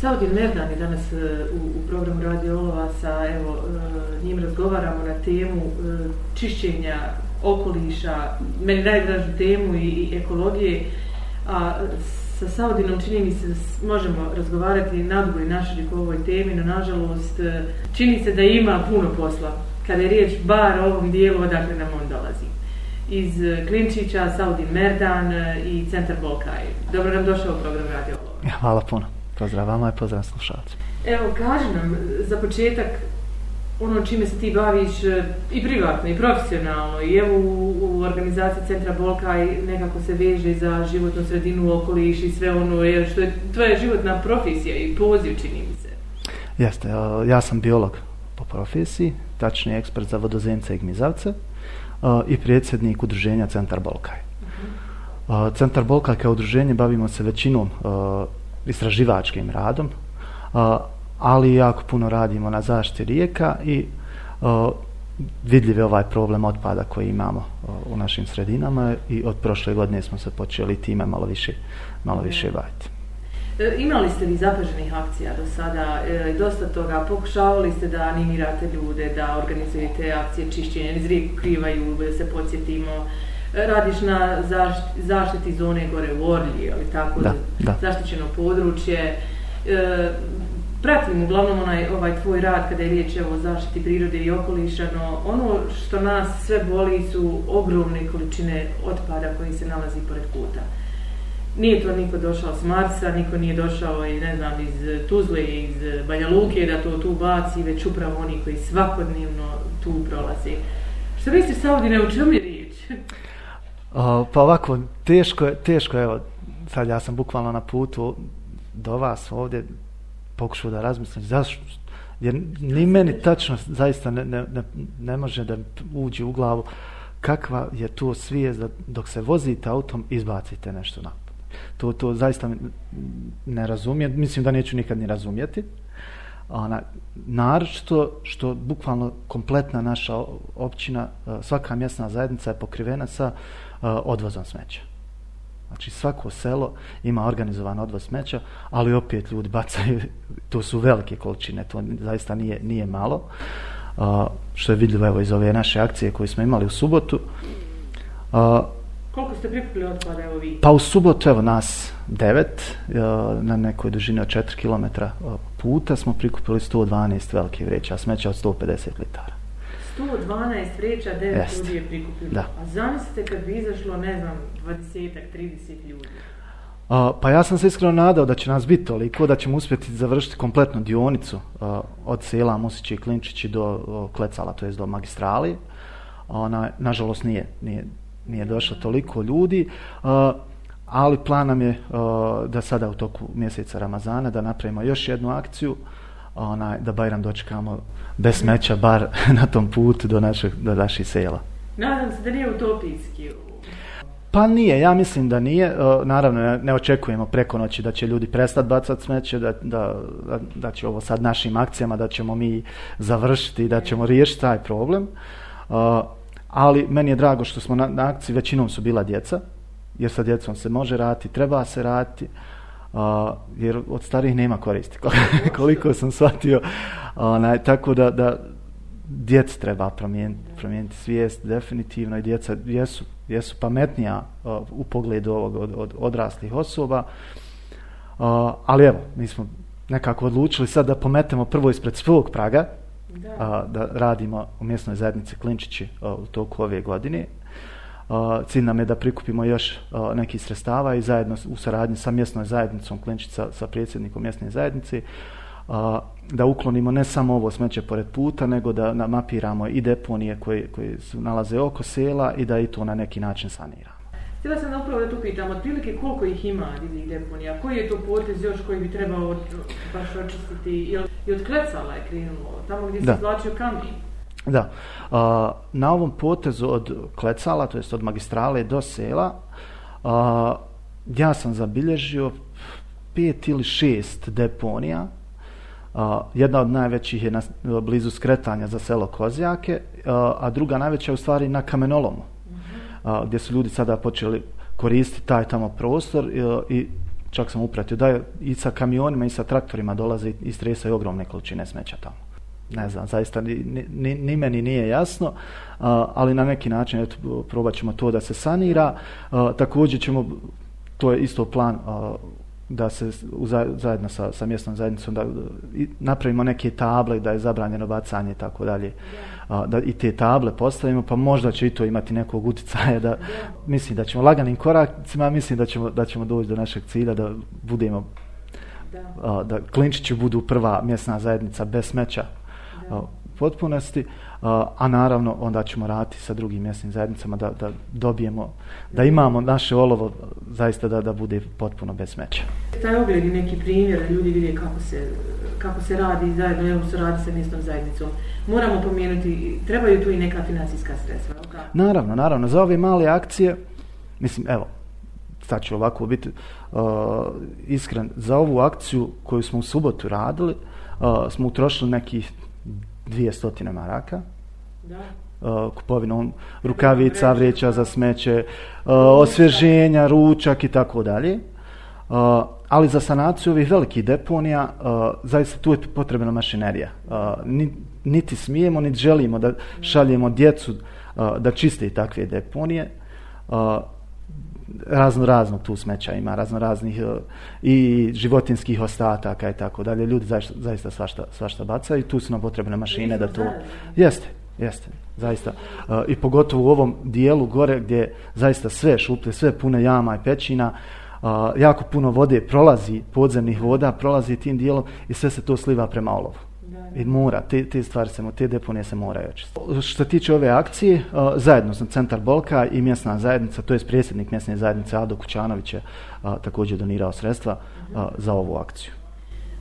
Saudin Merdan je danas e, u, u programu Radio Olova sa, evo, e, njim razgovaramo na temu e, čišćenja okoliša, meni najdražu temu i, i ekologije, a sa Saudinom čini mi se možemo razgovarati nadugo i naširiko o ovoj temi, no nažalost čini se da ima puno posla kada je riječ bar o ovom dijelu odakle nam on dolazi. Iz Klinčića, Saudin Merdan i Centar Bolkaj. Dobro nam došao u program Radio Olova. Hvala puno. Pozdrav vama i pozdrav slušalcima. Evo, kaži nam za početak ono čime se ti baviš e, i privatno i profesionalno i evo u, u organizaciji Centra Bolka i nekako se veže za životnu sredinu, okoliš i sve ono je što je tvoja životna profesija i poziv čini mi se. Jeste, ja sam biolog po profesiji, tačni ekspert za vodozemce i gmizavce i predsjednik udruženja Centar Bolkaj. -huh. Centar Bolkaj kao udruženje bavimo se većinom istraživačkim radom, ali jako puno radimo na zaštiti rijeka i vidljiv je ovaj problem otpada koji imamo u našim sredinama i od prošle godine smo se počeli time malo više, malo više baviti. E, imali ste vi zapaženih akcija do sada, e, dosta toga, pokušavali ste da animirate ljude, da organizujete akcije čišćenja, iz rijeku krivaju, da se podsjetimo, radiš na zaštiti, zaštiti zone gore u Orlji, ali tako, da, da. zaštićeno područje. E, pratim uglavnom onaj, ovaj tvoj rad kada je riječ o zaštiti prirode i okoliša, no ono što nas sve boli su ogromne količine otpada koji se nalazi pored puta. Nije to niko došao s Marsa, niko nije došao i ne znam, iz Tuzle, iz Banja Luke da to tu baci, već upravo oni koji svakodnevno tu prolazi. Što misliš, Saudine, u čemu pa ovako, teško je, teško je, evo, sad ja sam bukvalno na putu do vas ovdje, pokušao da razmislim, zašto, jer ni meni tačno zaista ne, ne, ne, ne može da uđe u glavu kakva je to svijest da dok se vozite autom izbacite nešto napad. to, to zaista ne razumijem, mislim da neću nikad ni razumjeti. Ona, naročito što bukvalno kompletna naša općina, svaka mjesna zajednica je pokrivena sa uh, odvozom smeća. Znači svako selo ima organizovan odvoz smeća, ali opet ljudi bacaju, to su velike količine, to zaista nije, nije malo. Uh, što je vidljivo evo, iz ove naše akcije koje smo imali u subotu. Koliko ste prikupili otpada evo vi? Pa u subotu, evo nas devet, na nekoj dužini od 4 km puta smo prikupili 112 velike vreća smeća od 150 litara. 112 vreća, 9 Jest. ljudi je prikupilo. Da. A zamislite kad bi izašlo, ne znam, 20-30 ljudi. Uh, pa ja sam se iskreno nadao da će nas biti toliko, da ćemo uspjeti završiti kompletnu dionicu uh, od sela Musići i Klinčići do uh, Klecala, to je do magistrali. Ona, nažalost nije, nije, nije došlo toliko ljudi, uh, ali plan nam je uh, da sada u toku mjeseca Ramazana da napravimo još jednu akciju, onaj, da Bajram dočekamo bez smeća bar na tom putu do našeg do naših sela. Nadam se da nije utopijski. Pa nije, ja mislim da nije. Naravno, ne očekujemo preko noći da će ljudi prestati bacati smeće, da, da, da će ovo sad našim akcijama, da ćemo mi završiti, da ćemo riješiti taj problem. Ali meni je drago što smo na, na akciji, većinom su bila djeca, jer sa djecom se može raditi, treba se raditi. Uh, jer od starih nema koristi. Koliko sam shvatio onaj, tako da, da djec treba promijeniti, promijeniti svijest definitivno i djeca jesu, jesu pametnija uh, u pogledu ovog od, od odraslih osoba. Uh, ali evo, mi smo nekako odlučili sad da pometemo prvo ispred svog praga da, uh, da radimo u mjesnoj zajednici Klinčići uh, u toku ove godine cilj nam je da prikupimo još neki sredstava i zajedno u saradnji sa mjesnom zajednicom Klinčica sa predsjednikom mjesne zajednice uh, da uklonimo ne samo ovo smeće pored puta, nego da mapiramo i deponije koje, koje su nalaze oko sela i da i to na neki način saniramo. Htjela sam upravo da tu pitam, otprilike koliko ih ima divnih deponija, koji je to potez još koji bi trebao baš očistiti i od klecala je krenulo, tamo gdje se izvlačio kamen? Da, a, na ovom potezu od Klecala, to jest od magistrale do sela, a, ja sam zabilježio pet ili šest deponija. A, jedna od najvećih je na, blizu skretanja za selo Kozjake, a, a druga najveća je u stvari na Kamenolomu, a, gdje su ljudi sada počeli koristiti taj tamo prostor i, i čak sam upratio da i sa kamionima i sa traktorima dolaze i stresaju ogromne količine smeća tamo. Ne znam, zaista ni, ni, ni meni nije jasno, ali na neki način eto, probat ćemo to da se sanira. također ćemo, to je isto plan da se zajedno sa, sa mjesnom zajednicom da napravimo neke table da je zabranjeno bacanje i tako dalje. Da i te table postavimo pa možda će i to imati nekog utjecaja da mislim da ćemo laganim koracima mislim da ćemo da ćemo doći do našeg cilja da budemo da, da Klinčići budu prva mjesna zajednica bez smeća potpunosti a naravno onda ćemo raditi sa drugim mjesnim zajednicama da, da dobijemo, da imamo naše olovo zaista da, da bude potpuno bez smeća. Taj ogled je neki primjer da ljudi vide kako se, kako se radi zajedno, evo se radi sa mjesnom zajednicom. Moramo pomenuti, trebaju tu i neka financijska sredstva. Kako? Naravno, naravno, za ove male akcije, mislim, evo, sad ću ovako biti uh, iskren, za ovu akciju koju smo u subotu radili, uh, smo utrošili nekih dvije stotine maraka. Da. Uh, kupovinom rukavica, vreća za smeće, uh, osvježenja, ručak i tako dalje. Uh, ali za sanaciju ovih velikih deponija, uh, zaista tu je potrebna mašinerija. Uh, niti smijemo, niti želimo da šaljemo djecu uh, da čiste takve deponije. Uh, razno razno tu smeća ima, razno raznih uh, i životinskih ostataka i tako dalje. Ljudi zaista, zaista svašta, svašta bacaju i tu su nam potrebne mašine da to... Jeste, jeste, zaista. Uh, I pogotovo u ovom dijelu gore gdje zaista sve šuplje, sve pune jama i pećina, uh, jako puno vode prolazi, podzemnih voda, prolazi tim dijelom i sve se to sliva prema olovu. I mora, te, te stvari se, te deponije se moraju očistiti. Što tiče ove akcije, zajedno sam Centar Bolka i mjesna zajednica, to je predsjednik mjesne zajednice Ado Kućanović je također donirao sredstva za ovu akciju.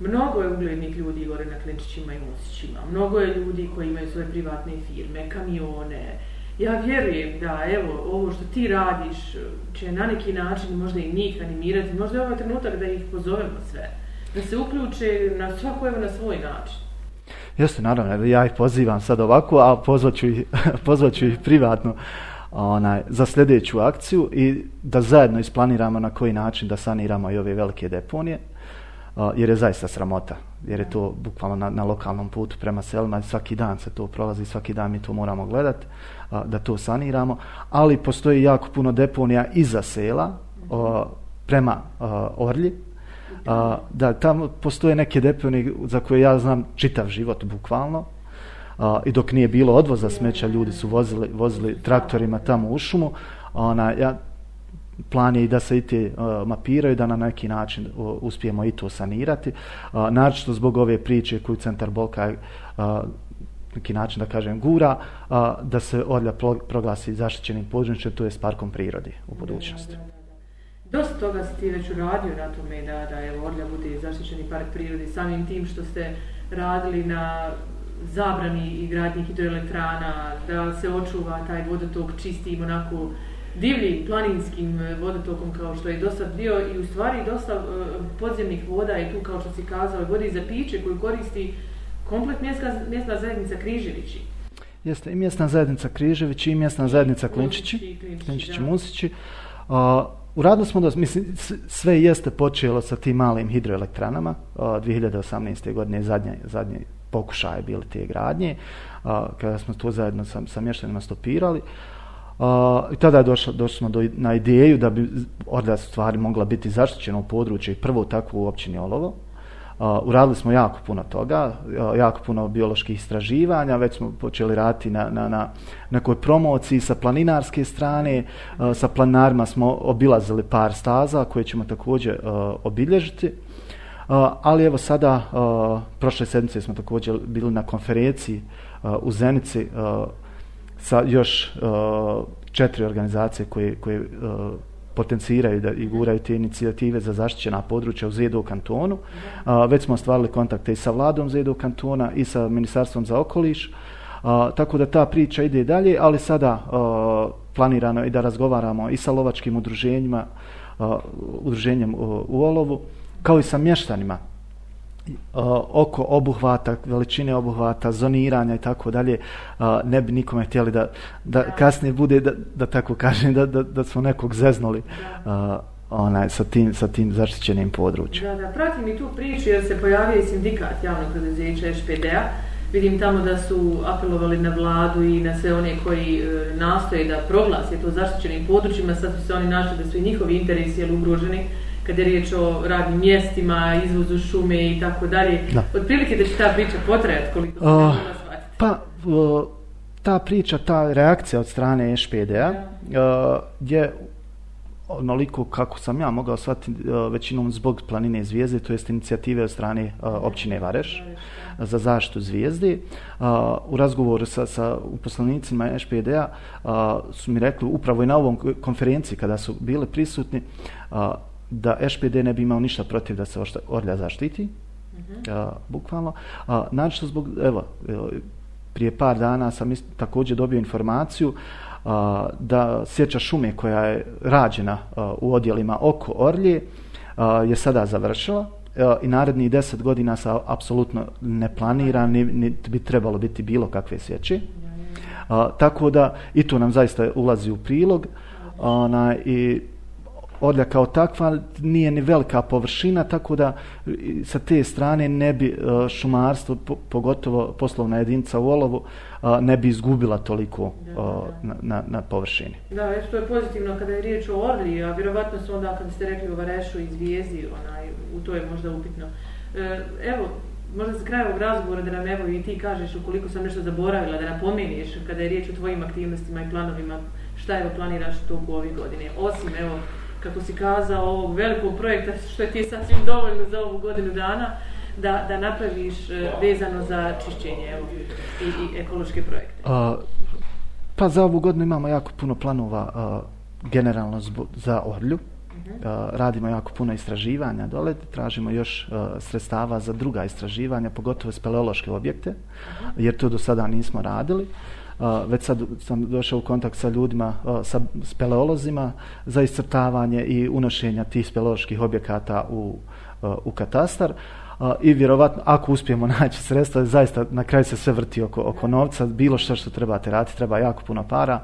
Mnogo je uglednih ljudi gore na Klinčićima i Musićima. Mnogo je ljudi koji imaju svoje privatne firme, kamione. Ja vjerujem da evo, ovo što ti radiš će na neki način možda i njih animirati. Možda je ovaj trenutak da ih pozovemo sve. Da se uključe na svako evo na svoj način. Jeste, naravno, ja ih pozivam sad ovako, a pozvaću ih, pozvaću ih privatno onaj, za sljedeću akciju i da zajedno isplaniramo na koji način da saniramo i ove velike deponije, jer je zaista sramota, jer je to bukvalno na, na lokalnom putu prema selima, svaki dan se to prolazi, svaki dan mi to moramo gledati, da to saniramo, ali postoji jako puno deponija iza sela, prema Orlji, a, da tamo postoje neke deponije za koje ja znam čitav život bukvalno. A, i dok nije bilo odvoza smeća ljudi su vozili, vozili traktorima tamo u šumu. Ona, ja, plan je i da se i te uh, mapiraju da na neki način uh, uspijemo i to sanirati. Uh, naročito zbog ove priče koju centar Bolka uh, neki način da kažem gura uh, da se odlja proglasi zaštićenim područjem to je s parkom prirodi u budućnosti. Dosta toga si ti već uradio na tome da, da je Orlja bude zaštićeni park prirodi samim tim što ste radili na zabrani i gradnji hidroelektrana, da se očuva taj vodotok čistim onako divljim planinskim vodotokom kao što je dosta bio i u stvari dosta uh, podzemnih voda je tu kao što si kazao vodi za piće koju koristi komplet mjesta, mjesta zajednica Križevići. Jeste i mjesna zajednica Križevići i mjesna zajednica Klinčići, Klinčići, Musići. Uh, Uradili smo da, mislim, sve jeste počelo sa tim malim hidroelektranama. 2018. godine zadnje, zadnje pokušaje bili te gradnje, kada smo to zajedno sa, sa mještanima stopirali. I tada je došlo, došli smo do, na ideju da bi Orda stvari mogla biti zaštićena u području i prvo takvu u općini Olovo. Uh, uradili smo jako puno toga, uh, jako puno bioloških istraživanja, već smo počeli raditi na, na, na nekoj promociji sa planinarske strane, uh, sa planinarima smo obilazili par staza koje ćemo također uh, obilježiti. Uh, ali evo sada, uh, prošle sedmice smo također bili na konferenciji uh, u Zenici uh, sa još uh, četiri organizacije koje, koje uh, potenciraju da i guraju te inicijative za zaštićena područja u Zedo kantonu. A, već smo ostvarili kontakte i sa vladom Zedo kantona i sa ministarstvom za okoliš. A, tako da ta priča ide dalje, ali sada a, planirano je da razgovaramo i sa lovačkim udruženjima, a, udruženjem u, u Olovu, kao i sa mještanima oko obuhvata, veličine obuhvata, zoniranja i tako dalje, ne bi nikome htjeli da, da kasnije bude, da, da tako kažem, da, da, da smo nekog zeznuli onaj, sa, tim, sa tim zaštićenim područjem. Da, da, pratim i tu priču jer se pojavio i sindikat javnog preduzeća ŠPD-a. Vidim tamo da su apelovali na vladu i na sve one koji e, nastoje da proglase to zaštićenim područjima, sad su se oni našli da su i njihovi interesi ugroženi kada je riječ o radnim mjestima, izvozu šume i tako dalje. Od prilike da će ta priča potrajati koliko se uh, Pa, uh, ta priča, ta reakcija od strane ŠPD-a uh, je onoliko kako sam ja mogao shvatiti uh, većinom zbog planine zvijezde, to jest inicijative od strane uh, općine Vareš za zaštitu zvijezde. U razgovoru sa, sa uposlenicima ŠPD-a su mi rekli upravo i na ovom konferenciji kada su bile prisutni da ŠPD ne bi imao ništa protiv da se Orlja zaštiti, uh -huh. uh, bukvalno. Uh, znači zbog, evo, prije par dana sam ist, također dobio informaciju uh, da sjeća šume koja je rađena uh, u odjelima oko Orlje uh, je sada završila i narednih deset godina sa apsolutno ne planira, ni, ni bi trebalo biti bilo kakve sjeće. Uh, tako da i to nam zaista ulazi u prilog. Ona, I Orlja kao takva nije ni velika površina, tako da sa te strane ne bi e, šumarstvo, pogotovo poslovna jedinca u Olovu, e, ne bi izgubila toliko da, e, da. Na, na površini. Da, što je pozitivno kada je riječ o Orli, a vjerovatno su onda kada ste rekli o Varešu i Zvijezdi, onaj, u to je možda upitno. Evo, možda za kraj ovog razgovora da nam evo i ti kažeš ukoliko sam nešto zaboravila, da napomeniš kada je riječ o tvojim aktivnostima i planovima, šta evo planiraš u toku ovih godine, osim evo kako si kazao, ovog velikog projekta, što je ti sasvim dovoljno za ovu godinu dana, da, da napraviš e, vezano za čišćenje evo, i, i ekološke projekte? A, pa za ovu godinu imamo jako puno planova a, generalno zbog, za Orlju. Uh mhm. radimo jako puno istraživanja dole, tražimo još a, sredstava za druga istraživanja, pogotovo speleološke objekte, uh -huh. jer to do sada nismo radili već sad sam došao u kontakt sa ljudima, sa speleolozima za iscrtavanje i unošenja tih speleoloških objekata u, u katastar. I vjerovatno, ako uspijemo naći sredstva, zaista na kraju se sve vrti oko, oko novca, bilo što što trebate raditi, treba jako puno para.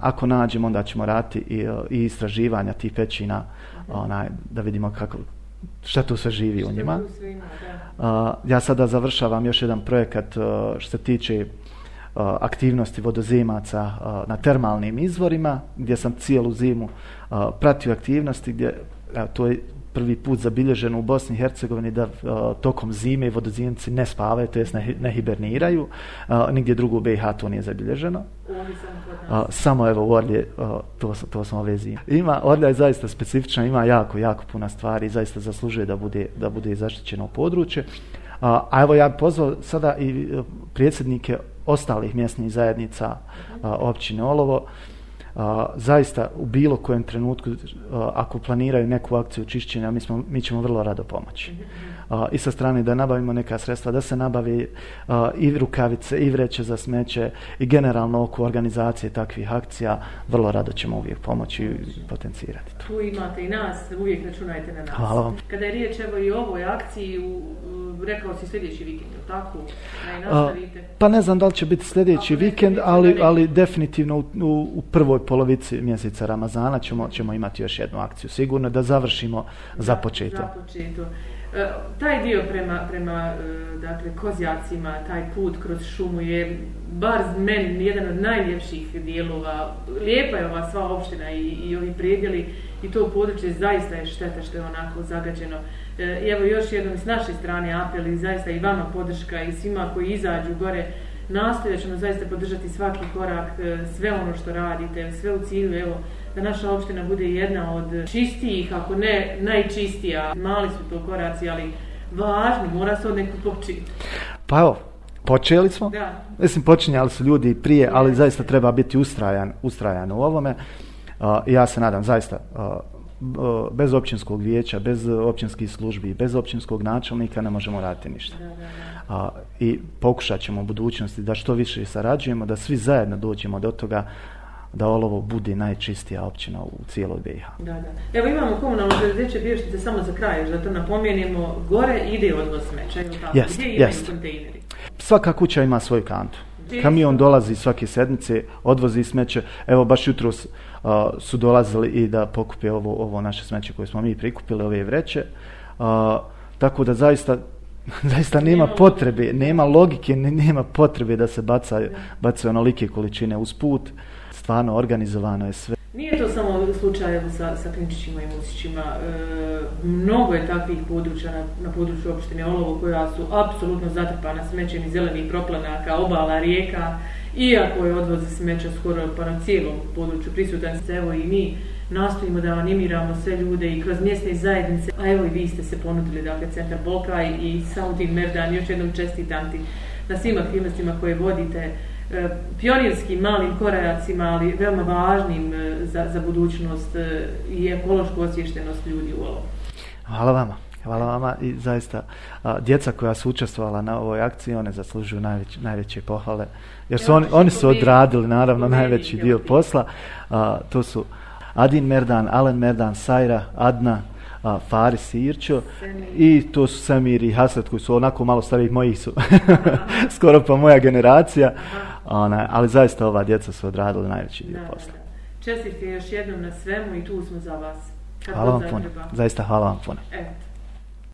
Ako nađemo, onda ćemo raditi i, i istraživanja tih pećina, onaj, da vidimo kako, šta tu sve živi u njima. Ja sada završavam još jedan projekat što se tiče aktivnosti vodozemaca na termalnim izvorima, gdje sam cijelu zimu pratio aktivnosti, gdje to je prvi put zabilježeno u Bosni i Hercegovini da tokom zime vodozemci ne spavaju, to jest ne, ne hiberniraju, nigdje drugo u BiH to nije zabilježeno. samo evo u Orlje, to, to sam ove zime. Ima, Orlja je zaista specifična, ima jako, jako puno stvari i zaista zaslužuje da bude, da bude zaštićeno područje. A evo ja pozvao sada i predsjednike ostalih mjesnih zajednica a, općine Olovo, a, zaista u bilo kojem trenutku, a, ako planiraju neku akciju čišćenja, mi, smo, mi ćemo vrlo rado pomoći. A, I sa strane da nabavimo neka sredstva, da se nabavi a, i rukavice, i vreće za smeće, i generalno oko organizacije takvih akcija, vrlo rado ćemo uvijek pomoći i potencirati to. Tu imate i nas, uvijek računajte na nas. Hvala. Kada je riječ evo i o ovoj akciji, u, rekao si sljedeći vikend, je tako? A, pa ne znam da li će biti sljedeći Ako vikend, ali, ali definitivno u, u, u prvoj polovici mjeseca Ramazana ćemo, ćemo imati još jednu akciju. Sigurno da završimo za početo. E, taj dio prema, prema e, dakle, kozjacima, taj put kroz šumu je bar meni jedan od najljepših dijelova. Lijepa je ova sva opština i, i ovi predjeli i to područje zaista je šteta što je onako zagađeno. E, evo još jednom s naše strane apel i zaista i vama podrška i svima koji izađu gore nastojat ćemo zaista podržati svaki korak, e, sve ono što radite, sve u cilju, evo, da naša opština bude jedna od čistijih, ako ne najčistija. Mali su to koraci, ali važni, mora se od nekog početi. Pa evo, počeli smo. Da. Mislim, počinjali su ljudi prije, ali zaista treba biti ustrajan, ustrajan u ovome. Uh, ja se nadam, zaista, uh, bez općinskog vijeća, bez općinskih službi, bez općinskog načelnika ne možemo raditi ništa. A, I pokušat ćemo u budućnosti da što više sarađujemo, da svi zajedno dođemo do toga da Olovo bude najčistija općina u cijeloj BiH. Da, da. Evo imamo komunalno preduzeće Bještice samo za kraj, da to napomenemo, gore ide odvoz smeća, ili tako? Jest, Gdje jest. kontejneri? Svaka kuća ima svoju kantu. Kamion dolazi svake sedmice, odvozi smeće. Evo, baš jutro su dolazili i da pokupe ovo, ovo naše smeće koje smo mi prikupili, ove vreće. A, tako da zaista zaista nema potrebe, nema logike, nema potrebe da se baca, baca onolike količine uz put. Stvarno organizovano je sve. Nije to samo slučaj sa, sa klinčićima i musićima. E, mnogo je takvih područja na, na području opštine Olovo koja su apsolutno zatrpana smećem i zelenih proplanaka, obala, rijeka. Iako je odvoze smeća skoro pa na cijelom području prisutan se, evo i mi nastojimo da animiramo sve ljude i kroz mjesne zajednice. A evo i vi ste se ponudili, dakle, Centar Bolkaj i Saudin Merdan, još jednom čestitam ti na svim aktivnostima koje vodite e, pionirskim malim korajacima, ali veoma važnim e, za, za budućnost e, i ekološku osvještenost ljudi u ovom. Hvala vama. Hvala vama i zaista a, djeca koja su učestvovala na ovoj akciji, one zaslužuju najveć, najveće pohvale. Jer su oni, oni su odradili naravno najveći dio posla. A, to su Adin Merdan, Alen Merdan, Sajra, Adna, a, Faris i Irčo. I to su Samir i Hasret koji su onako malo starijih mojih su. Skoro pa moja generacija. Ona, ali zaista ova djeca su odradili najveći dio posla. Čestite još jednom na svemu i tu smo za vas. Kad hvala vam puno, zaista hvala vam puno. Eto.